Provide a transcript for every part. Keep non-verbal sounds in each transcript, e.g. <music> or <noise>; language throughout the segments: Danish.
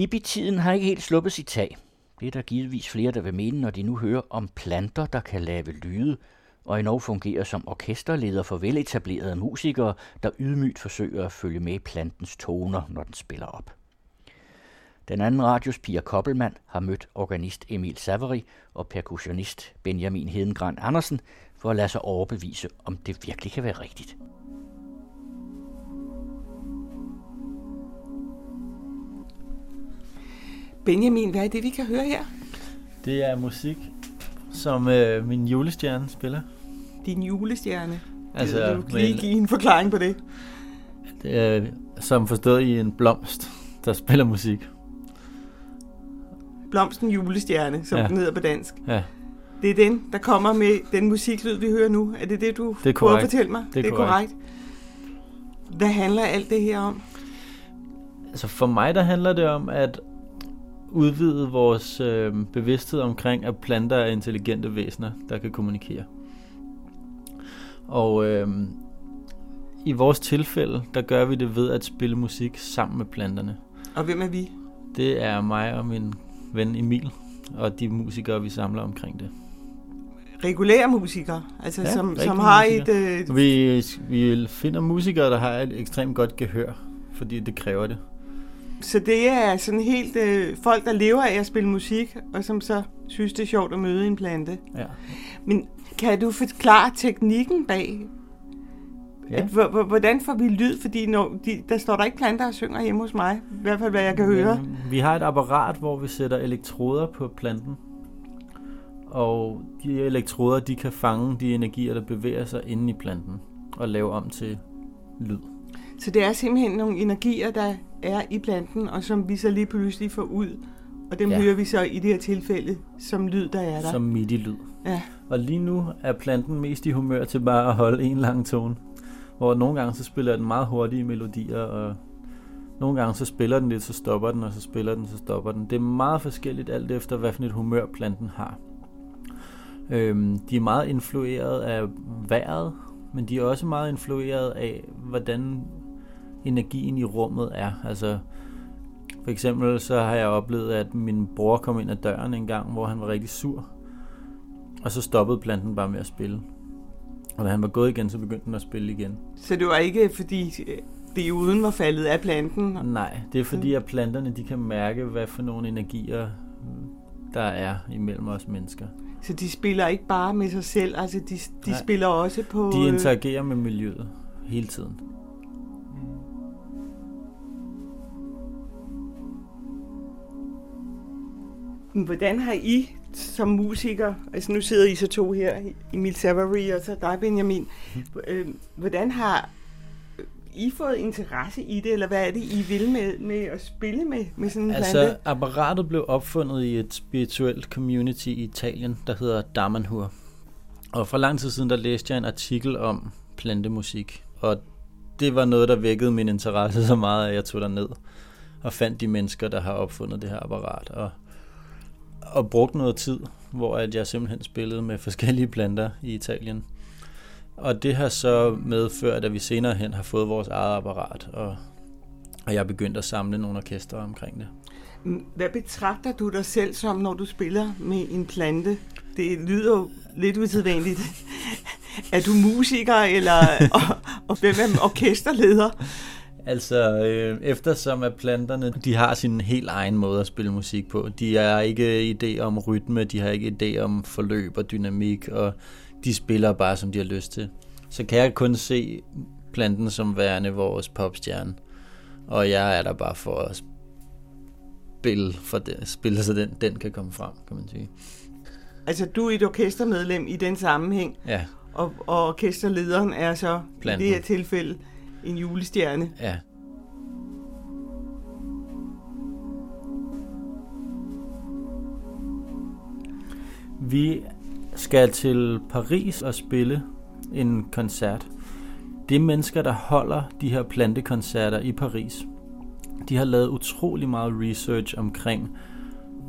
Hippietiden har ikke helt sluppet sit tag. Det er der givetvis flere, der vil mene, når de nu hører om planter, der kan lave lyde, og endnu fungerer som orkesterleder for veletablerede musikere, der ydmygt forsøger at følge med plantens toner, når den spiller op. Den anden radios Pia Koppelmann har mødt organist Emil Savary og percussionist Benjamin Hedengran Andersen for at lade sig overbevise, om det virkelig kan være rigtigt. Benjamin, hvad er det, vi kan høre her? Det er musik, som øh, min julestjerne spiller. Din julestjerne? Altså, du kan lige give en forklaring på det? det er, som forstået i en blomst, der spiller musik. Blomsten julestjerne, som ja. den hedder på dansk. Ja. Det er den, der kommer med den musiklyd, vi hører nu. Er det det, du det prøver at fortælle mig? Det er, det er korrekt. korrekt. Hvad handler alt det her om? Altså for mig, der handler det om at udvide vores øh, bevidsthed omkring, at planter er intelligente væsener, der kan kommunikere. Og øh, i vores tilfælde, der gør vi det ved at spille musik sammen med planterne. Og hvem er vi? Det er mig og min ven Emil, og de musikere, vi samler omkring det. Regulære musikere, altså ja, som, som har musikere. et... Øh... Vi, vi finder musikere, der har et ekstremt godt gehør, fordi det kræver det. Så det er sådan helt øh, folk, der lever af at spille musik, og som så synes, det er sjovt at møde en plante. Ja. Men kan du forklare teknikken bag? Ja. At, hvordan får vi lyd? Fordi når de, der står der ikke planter og synger hjemme hos mig. I hvert fald, hvad jeg kan Men, høre. Vi har et apparat, hvor vi sætter elektroder på planten. Og de elektroder, de kan fange de energier, der bevæger sig inde i planten. Og lave om til lyd. Så det er simpelthen nogle energier, der er i planten, og som vi så lige pludselig får ud. Og dem ja. hører vi så i det her tilfælde som lyd, der er der. Som MIDI-lyd. Ja. Og lige nu er planten mest i humør til bare at holde en lang tone. Hvor nogle gange så spiller den meget hurtige melodier, og nogle gange så spiller den lidt, så stopper den, og så spiller den, så stopper den. Det er meget forskelligt alt efter, hvad for et humør planten har. Øhm, de er meget influeret af vejret, men de er også meget influeret af, hvordan energien i rummet er. Altså, for eksempel så har jeg oplevet, at min bror kom ind ad døren en gang, hvor han var rigtig sur. Og så stoppede planten bare med at spille. Og da han var gået igen, så begyndte den at spille igen. Så det var ikke fordi det uden var faldet af planten? Nej, det er fordi at planterne de kan mærke, hvad for nogle energier der er imellem os mennesker. Så de spiller ikke bare med sig selv, altså de, de spiller også på... De interagerer med miljøet hele tiden. Hvordan har I som musiker, altså nu sidder I så to her, Emil Savary og så dig Benjamin, øh, hvordan har I fået interesse i det, eller hvad er det, I vil med, med at spille med, med sådan en altså, plante? Altså, apparatet blev opfundet i et spirituelt community i Italien, der hedder Damanhur. Og for lang tid siden, der læste jeg en artikel om plantemusik, og det var noget, der vækkede min interesse så meget, at jeg tog der ned og fandt de mennesker, der har opfundet det her apparat. Og og brugt noget tid, hvor at jeg simpelthen spillede med forskellige planter i Italien. Og det har så medført, at vi senere hen har fået vores eget apparat, og, og jeg er begyndt at samle nogle orkestre omkring det. Mm, hvad betragter du dig selv som, når du spiller med en plante? Det lyder jo lidt usædvanligt. <laughs> er du musiker, eller og, og hvem er orkesterleder? Altså, øh, eftersom at planterne, de har sin helt egen måde at spille musik på. De har ikke idé om rytme, de har ikke idé om forløb og dynamik, og de spiller bare, som de har lyst til. Så kan jeg kun se planten som værende vores popstjerne. Og jeg er der bare for at spille, for det, spille så den, den kan komme frem, kan man sige. Altså, du er et orkestermedlem i den sammenhæng, ja. og, og orkesterlederen er så planten. i det her tilfælde en julestjerne. Ja. Vi skal til Paris og spille en koncert. Det er mennesker, der holder de her plantekoncerter i Paris. De har lavet utrolig meget research omkring,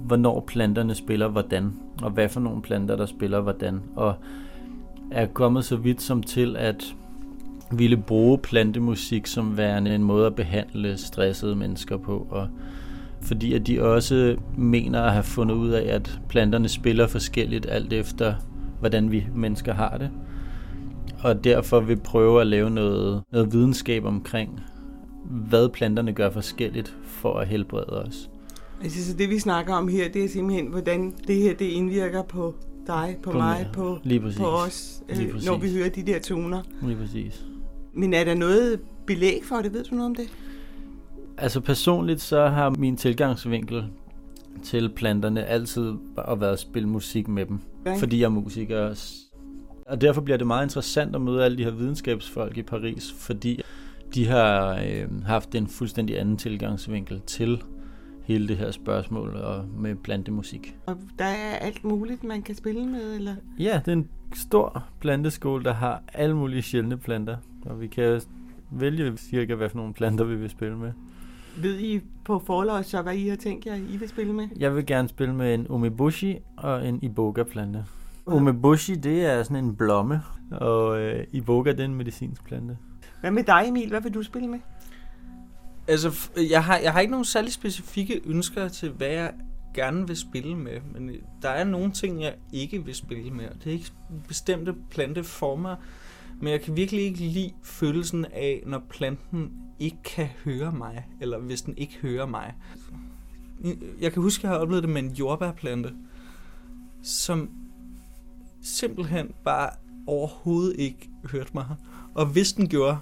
hvornår planterne spiller hvordan, og hvad for nogle planter, der spiller hvordan, og er kommet så vidt som til, at ville bruge plantemusik som værende en måde at behandle stressede mennesker på, og fordi at de også mener at have fundet ud af, at planterne spiller forskelligt alt efter, hvordan vi mennesker har det. Og derfor vil prøve at lave noget, noget videnskab omkring, hvad planterne gør forskelligt for at helbrede os. Altså, så det vi snakker om her, det er simpelthen, hvordan det her det indvirker på dig, på, på mig, på, på os, øh, når vi hører de der toner. Lige præcis. Men er der noget belæg for det? Ved du noget om det? Altså personligt så har min tilgangsvinkel til planterne altid at være at spille musik med dem. Okay. Fordi jeg er musiker. Og derfor bliver det meget interessant at møde alle de her videnskabsfolk i Paris, fordi de har øh, haft en fuldstændig anden tilgangsvinkel til hele det her spørgsmål og med plantemusik. Og der er alt muligt, man kan spille med, eller? Ja, det er en stor planteskole, der har alle mulige sjældne planter, og vi kan vælge cirka, hvad for nogle planter vi vil spille med. Ved I på forløs så, hvad I har tænkt jer, I vil spille med? Jeg vil gerne spille med en umeboshi og en iboga-plante. Umeboshi, det er sådan en blomme, og øh, iboga, det er en medicinsk plante. Hvad med dig, Emil? Hvad vil du spille med? Altså, jeg har, jeg har ikke nogen særlig specifikke ønsker til, hvad jeg gerne vil spille med, men øh, der er nogle ting, jeg ikke vil spille med, og det er ikke bestemte planteformer, men jeg kan virkelig ikke lide følelsen af, når planten ikke kan høre mig, eller hvis den ikke hører mig. Jeg kan huske, at jeg har oplevet det med en jordbærplante, som simpelthen bare overhovedet ikke hørte mig. Og hvis den gjorde,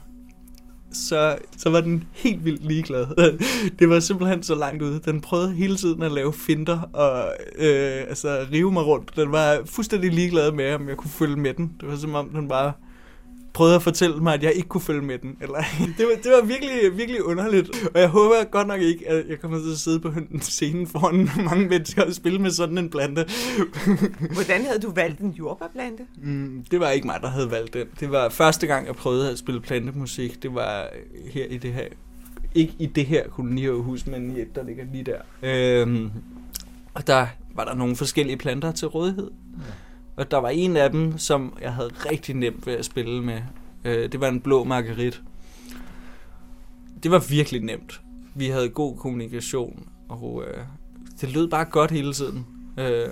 så, så var den helt vildt ligeglad. <laughs> Det var simpelthen så langt ude. Den prøvede hele tiden at lave finder og øh, altså, rive mig rundt. Den var fuldstændig ligeglad med, om jeg kunne følge med den. Det var som om, den bare prøvede at fortælle mig, at jeg ikke kunne følge med den. Eller, <laughs> det, var, det var virkelig, virkelig underligt. Og jeg håber godt nok ikke, at jeg kommer til at sidde på en scene foran <laughs> mange mennesker og spille med sådan en plante. <laughs> Hvordan havde du valgt en jordbærplante? Mm, det var ikke mig, der havde valgt den. Det var første gang, jeg prøvede at spille plantemusik. Det var her i det her ikke i det her kolonihus, men i et, der ligger lige der. Øhm, og der var der nogle forskellige planter til rådighed. Ja. Og der var en af dem, som jeg havde rigtig nemt ved at spille med. Øh, det var en blå margarit. Det var virkelig nemt. Vi havde god kommunikation, og øh, det lød bare godt hele tiden. Øh,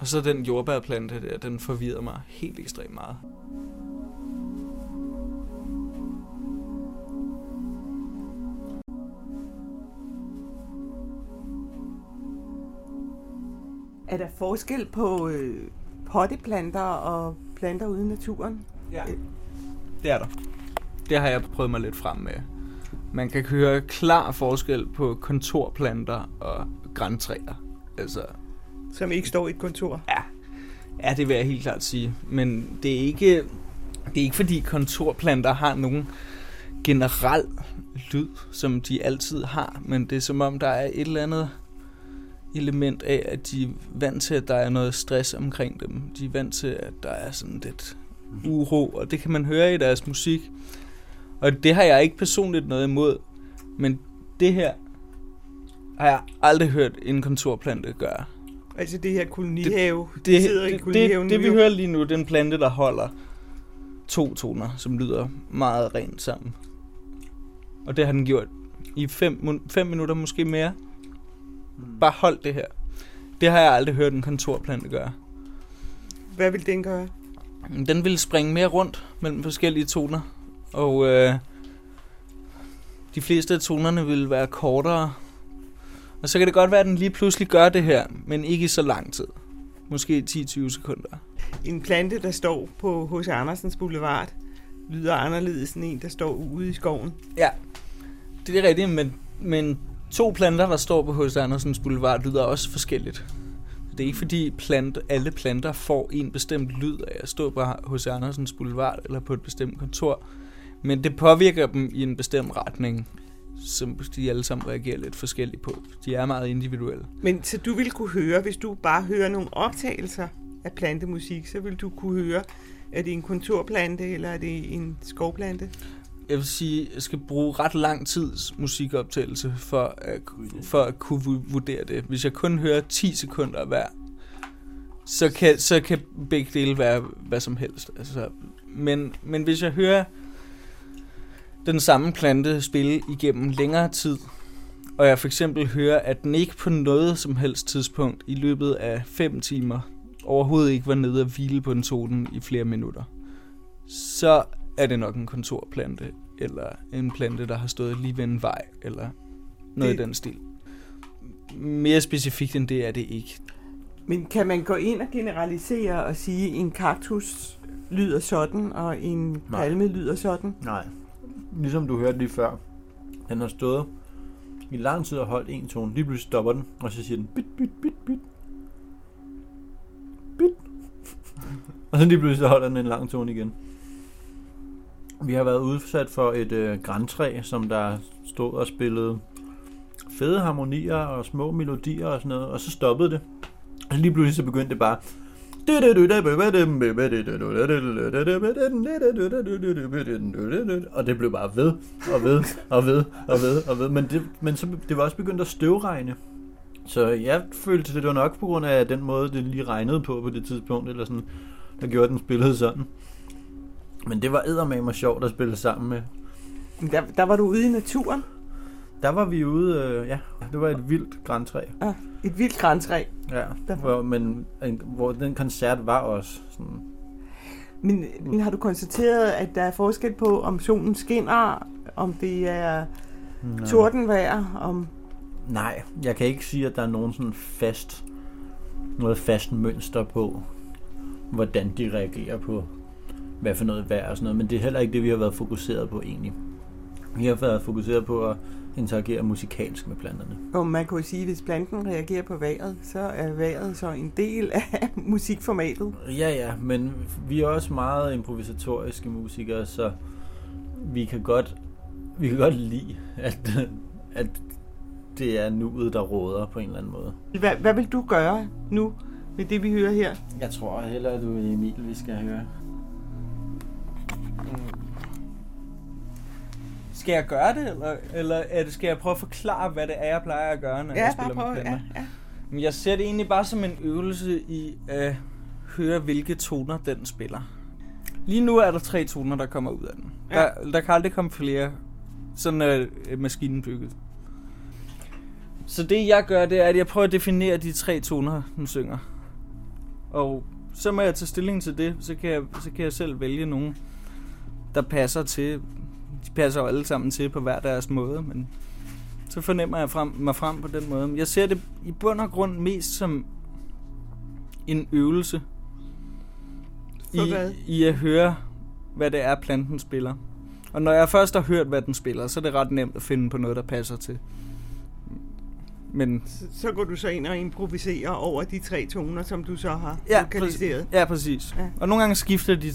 og så den jordbærplante der, den forvirrede mig helt ekstremt meget. Er der forskel på øh, potteplanter og planter ude i naturen? Ja, det er der. Det har jeg prøvet mig lidt frem med. Man kan høre klar forskel på kontorplanter og græntræer. Altså, Som ikke står i et kontor? Ja, ja det vil jeg helt klart sige. Men det er ikke, det er ikke fordi kontorplanter har nogen generel lyd, som de altid har, men det er som om, der er et eller andet element af, at de er vant til, at der er noget stress omkring dem. De er vant til, at der er sådan lidt uro, og det kan man høre i deres musik. Og det har jeg ikke personligt noget imod, men det her har jeg aldrig hørt en kontorplante gøre. Altså det her kolonihave, det, det, sidder det, i kolonihaven det, det, det vi hører lige nu, det er en plante, der holder to toner, som lyder meget rent sammen. Og det har den gjort i fem, fem minutter, måske mere. Mm. Bare hold det her. Det har jeg aldrig hørt en kontorplante gøre. Hvad vil den gøre? Den vil springe mere rundt mellem forskellige toner. Og øh, de fleste af tonerne vil være kortere. Og så kan det godt være, at den lige pludselig gør det her, men ikke i så lang tid. Måske 10-20 sekunder. En plante, der står på H.C. Andersens Boulevard, lyder anderledes end en, der står ude i skoven. Ja, det er rigtigt, men, men To planter, der står på H.C. Andersens Boulevard, lyder også forskelligt. Det er ikke fordi plant, alle planter får en bestemt lyd af at stå på H.C. Andersens Boulevard eller på et bestemt kontor. Men det påvirker dem i en bestemt retning, som de alle sammen reagerer lidt forskelligt på. De er meget individuelle. Men så du vil kunne høre, hvis du bare hører nogle optagelser af plantemusik, så vil du kunne høre, er det en kontorplante eller er det en skovplante? Jeg vil sige, jeg skal bruge ret lang tids musikoptagelse for at, for at kunne vurdere det. Hvis jeg kun hører 10 sekunder hver, så kan, så kan begge dele være hvad som helst. Altså, men, men hvis jeg hører den samme plante spille igennem længere tid, og jeg for eksempel hører, at den ikke på noget som helst tidspunkt i løbet af 5 timer overhovedet ikke var nede og hvile på en tonen i flere minutter, så er det nok en kontorplante, eller en plante, der har stået lige ved en vej, eller noget det... i den stil. Mere specifikt end det er det ikke. Men kan man gå ind og generalisere og sige, at en kaktus lyder sådan, og en Nej. palme lyder sådan? Nej. Ligesom du hørte lige før. Den har stået i lang tid og holdt en tone. Lige pludselig stopper den, og så siger den bit, bit, bit, bit. Bit. <laughs> og så lige pludselig så holder den en lang tone igen. Vi har været udsat for et øh, græntræ, som der stod og spillede fede harmonier og små melodier og sådan noget, og så stoppede det. Og lige pludselig så begyndte det bare og det blev bare ved og ved og ved og ved og ved. Men, det, men så, det var også begyndt at støvregne. Så jeg følte, det var nok på grund af den måde, det lige regnede på på det tidspunkt, eller sådan, der gjorde, den spillede sådan. Men det var eddermame sjovt at spille sammen med. Der, der var du ude i naturen. Der var vi ude, øh, ja, det var et vildt græntræ. Ah, et vildt græntræ. Ja, hvor, men en, hvor den koncert var også sådan, Men, men har du konstateret, at der er forskel på, om solen skinner, om det er Nå. tordenvejr, om... Nej, jeg kan ikke sige, at der er nogen sådan fast, noget fast mønster på, hvordan de reagerer på, hvad for noget vejr og sådan noget, men det er heller ikke det, vi har været fokuseret på egentlig. Vi har været fokuseret på at interagere musikalsk med planterne. Og man kan jo sige, at hvis planten reagerer på vejret, så er vejret så en del af <laughs> musikformatet. Ja, ja, men vi er også meget improvisatoriske musikere, så vi kan godt, vi kan godt lide, at, at det er nuet, der råder på en eller anden måde. Hvad, hvad vil du gøre nu med det, vi hører her? Jeg tror hellere, du er Emil, vi skal høre. Skal jeg gøre det, eller, eller er det, skal jeg prøve at forklare, hvad det er, jeg plejer at gøre, når jeg spiller med planter? ja. Men jeg ser det egentlig bare som en øvelse i at høre, hvilke toner den spiller. Lige nu er der tre toner, der kommer ud af den. Ja. Der, der kan aldrig komme flere. Sådan er maskinen bygget. Så det jeg gør, det er, at jeg prøver at definere de tre toner, den synger. Og så må jeg tage stilling til det. Så kan jeg, så kan jeg selv vælge nogen, der passer til. De passer jo alle sammen til på hver deres måde, men så fornemmer jeg frem, mig frem på den måde. Jeg ser det i bund og grund mest som en øvelse For i, hvad? i at høre, hvad det er, planten spiller. Og når jeg først har hørt, hvad den spiller, så er det ret nemt at finde på noget, der passer til. Men Så, så går du så ind og improviserer over de tre toner, som du så har Ja, lokaliseret. Ja, præcis. Ja. Og nogle gange skifter de,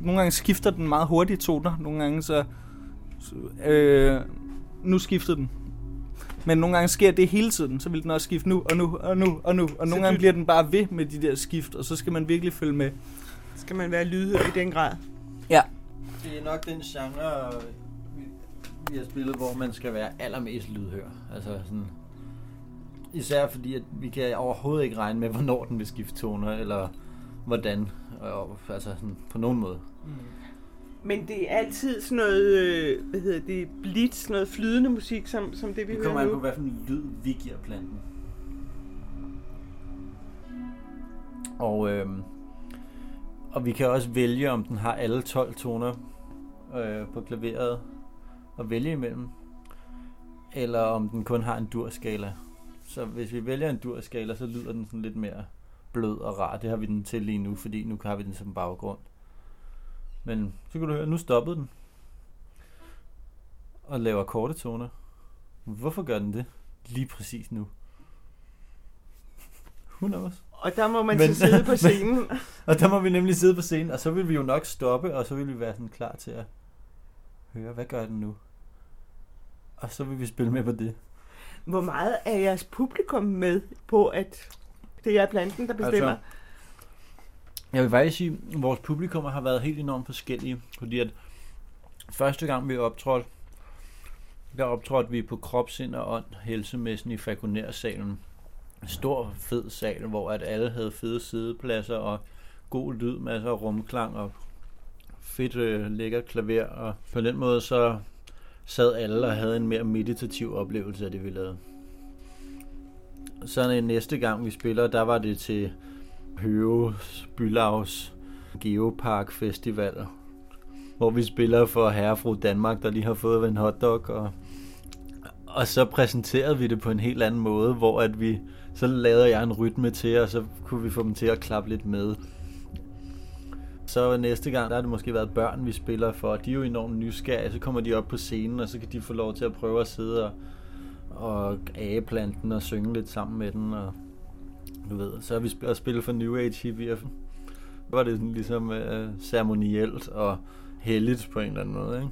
nogle gange skifter den meget hurtigt toner, nogle gange så, så øh, nu skiftede den. Men nogle gange sker det hele tiden, så vil den også skifte nu og nu og nu og nu. Og nogle gange bliver den bare ved med de der skift, og så skal man virkelig følge med. Skal man være lydhør i den grad? Ja. Det er nok den genre, vi, vi har spillet, hvor man skal være allermest lydhør. Altså sådan, især fordi, at vi kan overhovedet ikke regne med, hvornår den vil skifte toner, eller hvordan. Og, altså sådan, på nogen måde. Men det er altid sådan noget, øh, hvad hedder det, blitz, noget flydende musik, som, som det vi Det kommer hører an på, nu. hvad for en lyd vi giver planten. Og, øhm, og vi kan også vælge, om den har alle 12 toner øh, på klaveret at vælge imellem. Eller om den kun har en durskala. Så hvis vi vælger en durskala, så lyder den sådan lidt mere blød og rar. Det har vi den til lige nu, fordi nu har vi den som baggrund. Men så kan du høre, nu stoppede den. Og laver korte toner. Hvorfor gør den det? Lige præcis nu. Who knows? Og der må man Men- så sidde på <laughs> scenen. Og der må vi nemlig sidde på scenen, og så vil vi jo nok stoppe, og så vil vi være sådan klar til at høre, hvad gør den nu? Og så vil vi spille med på det. Hvor meget er jeres publikum med på, at det er planten, der bestemmer? Altså, jeg vil faktisk sige, at vores publikum har været helt enormt forskellige, fordi at første gang vi optrådte, der optrådte vi på Kropsind og Ånd, helsemessen i Falconer-salen. En stor, fed sal, hvor at alle havde fede sidepladser og god lyd, masser af rumklang og fedt øh, lækker klaver. Og på den måde så sad alle og havde en mere meditativ oplevelse af det, vi lavede. Så næste gang vi spiller, der var det til Høves Bylavs Geopark Festival, hvor vi spiller for herre fru Danmark, der lige har fået en hotdog, og, og så præsenterede vi det på en helt anden måde, hvor at vi, så lavede jeg en rytme til, og så kunne vi få dem til at klappe lidt med. Så næste gang, der har det måske været børn, vi spiller for. De er jo enormt nysgerrige. Så kommer de op på scenen, og så kan de få lov til at prøve at sidde og, og age planten og synge lidt sammen med den. Og, du ved, så har vi spillet, spillet for New Age hippier. var det sådan ligesom øh, ceremonielt og heldigt på en eller anden måde, ikke?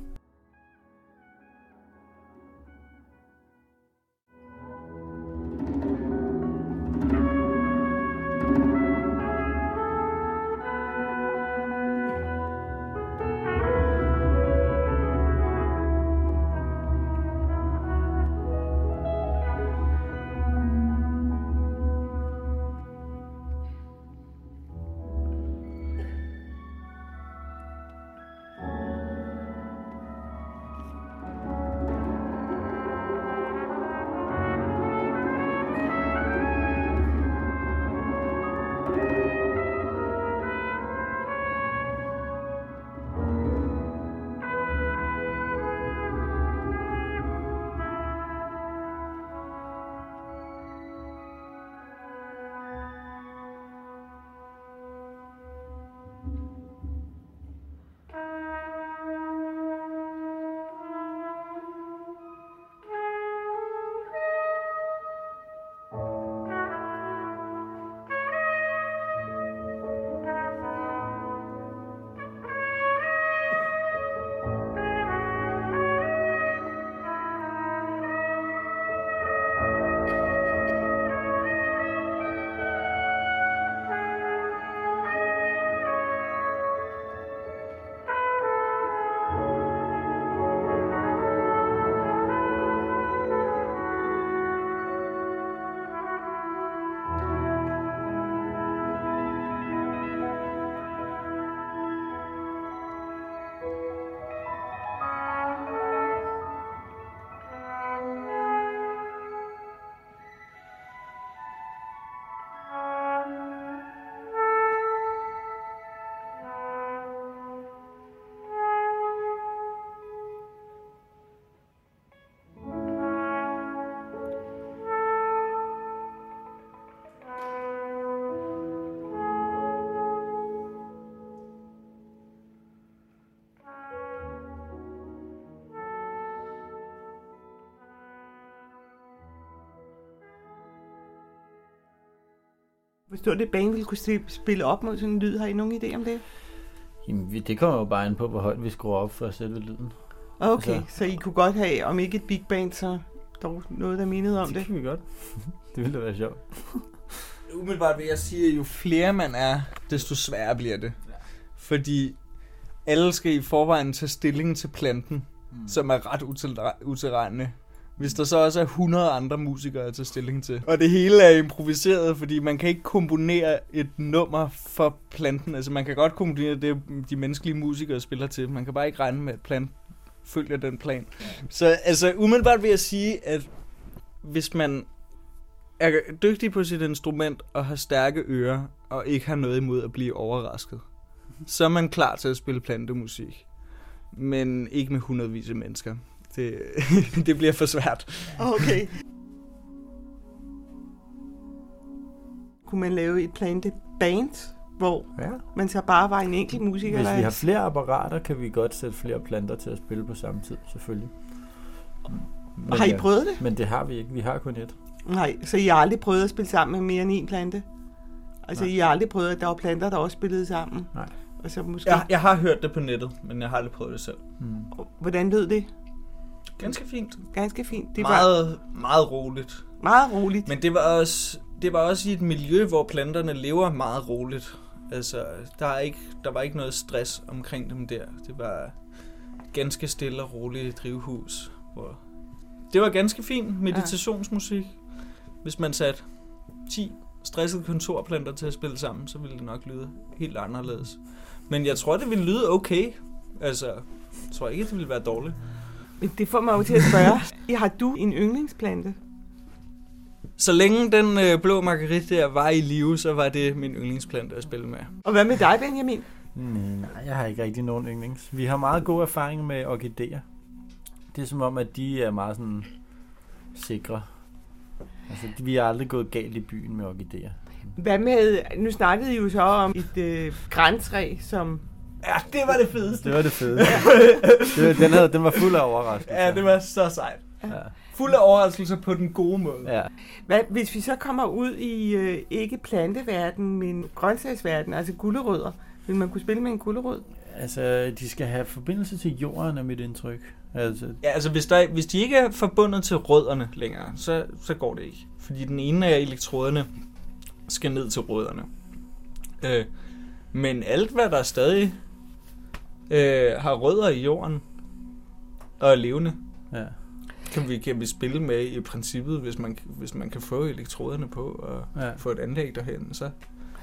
Hvis du det band ville kunne spille op mod sådan en lyd, har I nogen idé om det? Jamen, det kommer jo bare an på, hvor højt vi skruer op for selve lyden. Okay, Altså- så I kunne godt have, om ikke et big band, så dog noget, der mindede om det det. kan vi godt. <laughs> det ville da være sjovt. Umiddelbart vil jeg sige, at jo flere man er, desto sværere bliver det. Fordi alle skal i forvejen tage stilling til planten, mm. som er ret utilre- utilregnende. Hvis der så også er 100 andre musikere at tage stilling til. Og det hele er improviseret, fordi man kan ikke komponere et nummer for planten. Altså man kan godt komponere det, de menneskelige musikere spiller til. Man kan bare ikke regne med, at planten følger den plan. Så altså umiddelbart vil jeg sige, at hvis man er dygtig på sit instrument og har stærke ører og ikke har noget imod at blive overrasket, så er man klar til at spille plantemusik. Men ikke med hundredvis af mennesker. Det, <laughs> det bliver for svært. Okay. Kunne man lave et plante band, hvor Ja. man så bare var en enkelt musiker? Hvis vi har flere apparater, kan vi godt sætte flere planter til at spille på samme tid, selvfølgelig. Men, Har I prøvet det? Men det har vi ikke. Vi har kun et. Nej, så I har aldrig prøvet at spille sammen med mere end en plante? Altså, Nej. I har aldrig prøvet, at der var planter, der også spillede sammen? Nej. Og så måske... Jeg, jeg har hørt det på nettet, men jeg har aldrig prøvet det selv. Hmm. Hvordan lød det? Ganske fint. Ganske fint. Det var Meget, meget roligt. meget roligt. Men det var også det var også i et miljø, hvor planterne lever meget roligt. Altså, der, er ikke, der var ikke noget stress omkring dem der. Det var ganske stille og roligt drivhus. Hvor det var ganske fint meditationsmusik. Hvis man satte 10 stressede kontorplanter til at spille sammen, så ville det nok lyde helt anderledes. Men jeg tror, det ville lyde okay. Altså, jeg tror ikke, det ville være dårligt. Men Det får mig jo til at spørge, har du en yndlingsplante? Så længe den øh, blå marguerite der var i live, så var det min yndlingsplante at spille med. Og hvad med dig, Benjamin? Mm, Nej, jeg har ikke rigtig nogen yndlings. Vi har meget god erfaring med orkideer. Det er som om, at de er meget sådan sikre. Altså, vi har aldrig gået galt i byen med orkideer. Hvad med, nu snakkede I jo så om et øh, græntræ, som... Ja, det var det fedeste. Det var det fede. <laughs> det var, den, havde, den var fuld af overraskelser. Ja, det var så sejt. Ja. Fuld af overraskelser på den gode måde. Ja. Hvad, hvis vi så kommer ud i øh, ikke planteverden, men grøntsagsverden, altså gulerødder, vil man kunne spille med en gulerod? Altså, de skal have forbindelse til jorden, er mit indtryk. Altså, Ja, altså hvis, der, hvis de ikke er forbundet til rødderne længere, så, så går det ikke. Fordi den ene af elektroderne skal ned til rødderne. Øh, men alt, hvad der stadig øh, har rødder i jorden og er levende, ja. kan vi, kan vi spille med i princippet, hvis man, hvis man kan få elektroderne på og Ja. få et anlæg derhen, så,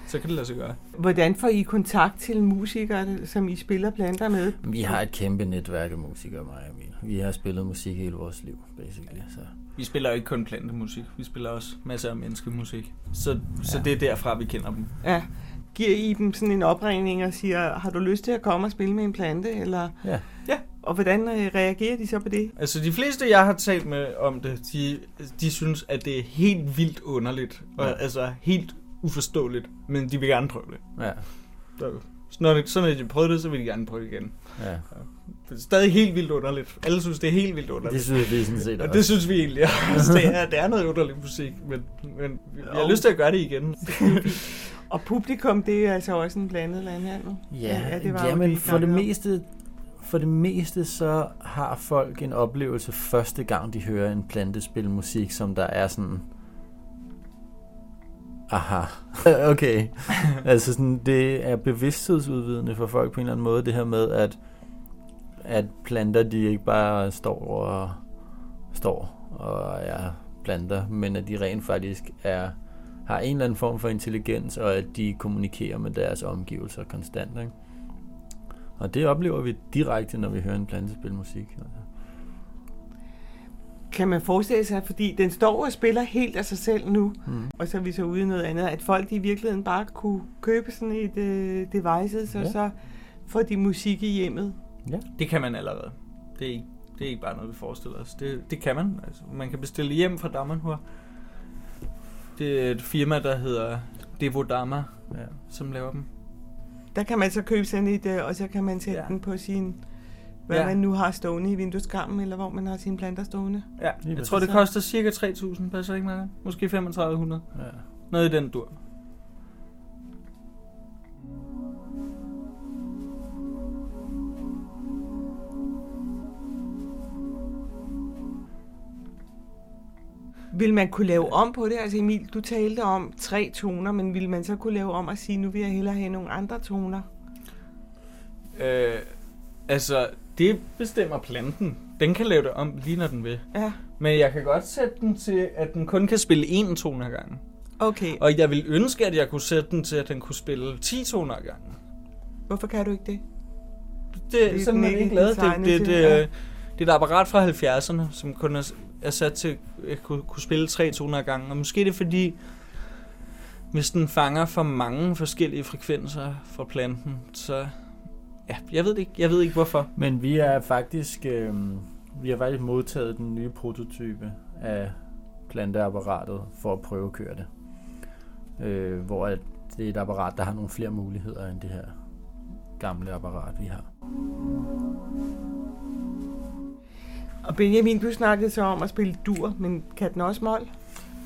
så kan det lade sig gøre. Hvordan får I kontakt til musikere, som I spiller planter med? Vi har et kæmpe netværk af musikere, mig og Emil. Vi har spillet musik hele vores liv, basically. Så. Vi spiller jo ikke kun plantemusik, vi spiller også masser af menneskemusik. Så, så Ja. det er derfra, vi kender dem. Ja. Giver I dem sådan en opringning og siger, har du lyst til at komme og spille med en plante? Eller... Ja. Ja. Og hvordan øh, reagerer de så på det? Altså de fleste, jeg har talt med om det, de, de synes, at det er helt vildt underligt. Og Ja. altså helt uforståeligt. Men de vil gerne prøve det. Ja. Så, så når, det, så når de prøver det, så vil de gerne prøve igen. ja. Det er stadig helt vildt underligt. Alle synes, det er helt vildt underligt. Det synes vi sådan set og det synes vi egentlig også. <laughs> Det er, det er noget underlig musik, men, men vi, vi har lyst til at gøre det igen. Og publikum, det er altså også en blandet landhandel. Ja, det var ja jo men I for det meste for det meste så har folk en oplevelse første gang de hører en plante spille musik, som der er sådan aha, <laughs> okay. altså sådan, det er bevidsthedsudvidende for folk på en eller anden måde, det her med, at, at planter, de ikke bare står og står og er planter, men at de rent faktisk er, har en eller anden form for intelligens, og at de kommunikerer med deres omgivelser konstant. Ikke? Og det oplever vi direkte, når vi hører en plante spille musik. Altså. Kan man forestille sig, fordi den står og spiller helt af sig selv nu, Mm. og så er vi så ude i noget andet, at folk i virkeligheden bare kunne købe sådan et øh, device, så, Ja. ja. så får de musik i hjemmet. Det kan man allerede. Det er ikke, det er ikke bare noget, vi forestiller os. Det, det kan man. Altså, man kan bestille hjem fra Damanhur. Det er et firma, der hedder Devodama, Ja. som laver dem. Der kan man så købe sådan et, øh, og så kan man sætte Ja. den på sin, hvad Ja. man nu har stående i vindueskarmen, eller hvor man har sine planter stående. Ja, jeg tror, det koster cirka 3.000, passer ikke meget? Måske 3500. Ja. Noget i den dur. Vil man kunne lave om på det? Altså Emil, du talte om tre toner, men vil man så kunne lave om og sige, nu vil jeg hellere have nogle andre toner? Øh, altså, det bestemmer planten. Den kan lave det om lige når den vil. Ja, Men jeg kan godt sætte den til, at den kun kan spille én tone ad gangen. okay. Og jeg vil ønske, at jeg kunne sætte den til, at den kunne spille 10 toner ad gangen. Hvorfor kan du ikke det? Det, Det er sådan ikke ikke lavet. Det, det, det, det, det er et apparat fra 70'erne, som kun er, er sat til at kunne, kunne spille 300 gange. Og måske er det fordi, hvis den fanger for mange forskellige frekvenser fra planten, så... Ja, jeg ved det ikke. Jeg ved ikke hvorfor. Men vi er faktisk, øh, vi har faktisk modtaget den nye prototype af planteapparatet for at prøve at køre det. Øh, hvor at det er et apparat, der har nogle flere muligheder end det her gamle apparat, vi har. Og Benjamin, du snakkede så om at spille dur, men kan den også mål?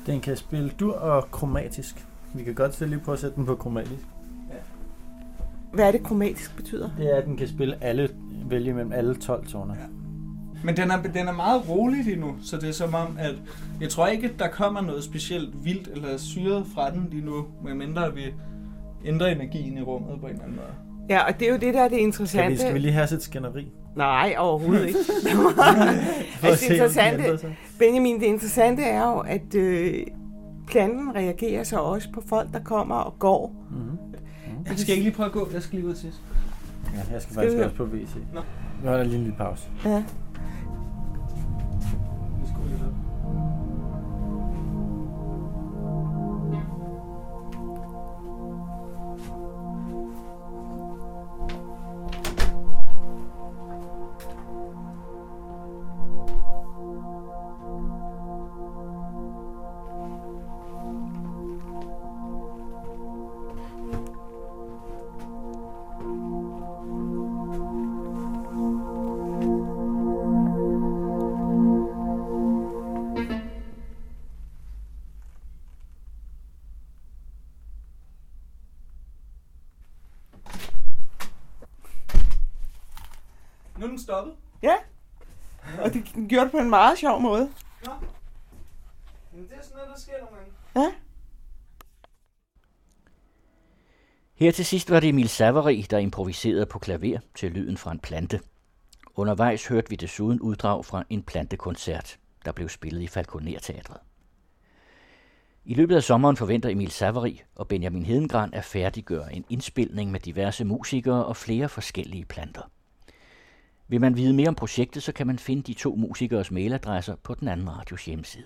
Den kan spille dur og kromatisk. Vi kan godt lige prøve at sætte den på kromatisk. Hvad er det kromatisk betyder? Det er, at den kan spille alle, vælge mellem alle 12 toner. Ja. Men den er, den er meget rolig lige nu, så det er som om, at jeg tror ikke, at der kommer noget specielt vildt eller syret fra den lige nu, medmindre vi ændrer energien i rummet på en eller anden måde. Ja, og det er jo det, der er det Skal, interessante. vi, skal vi lige have sit skænderi? Nej, overhovedet ikke. <laughs> Altså, det interessante. Benjamin, det interessante er jo, at øh, planten reagerer så også på folk, der kommer og går. Mhm. Jeg skal ikke lige prøve at gå, jeg skal lige ud til. Ja, jeg skal Skal faktisk vi- også på WC. Nå. Vi holder lige en lille pause. Ja. Stoppet. Ja. Og det gjorde det på en meget sjov måde. Nå. Men det er sådan noget, der sker nogle gange. Ja. Her til sidst var det Emil Savary, der improviserede på klaver til lyden fra en plante. Undervejs hørte vi desuden uddrag fra en plantekoncert, der blev spillet i Falconer-teatret. I løbet af sommeren forventer Emil Savary og Benjamin Hedengran at færdiggøre en indspilning med diverse musikere og flere forskellige planter. Vil man vide mere om projektet, så kan man finde de to musikers mailadresser på den anden radios hjemmeside.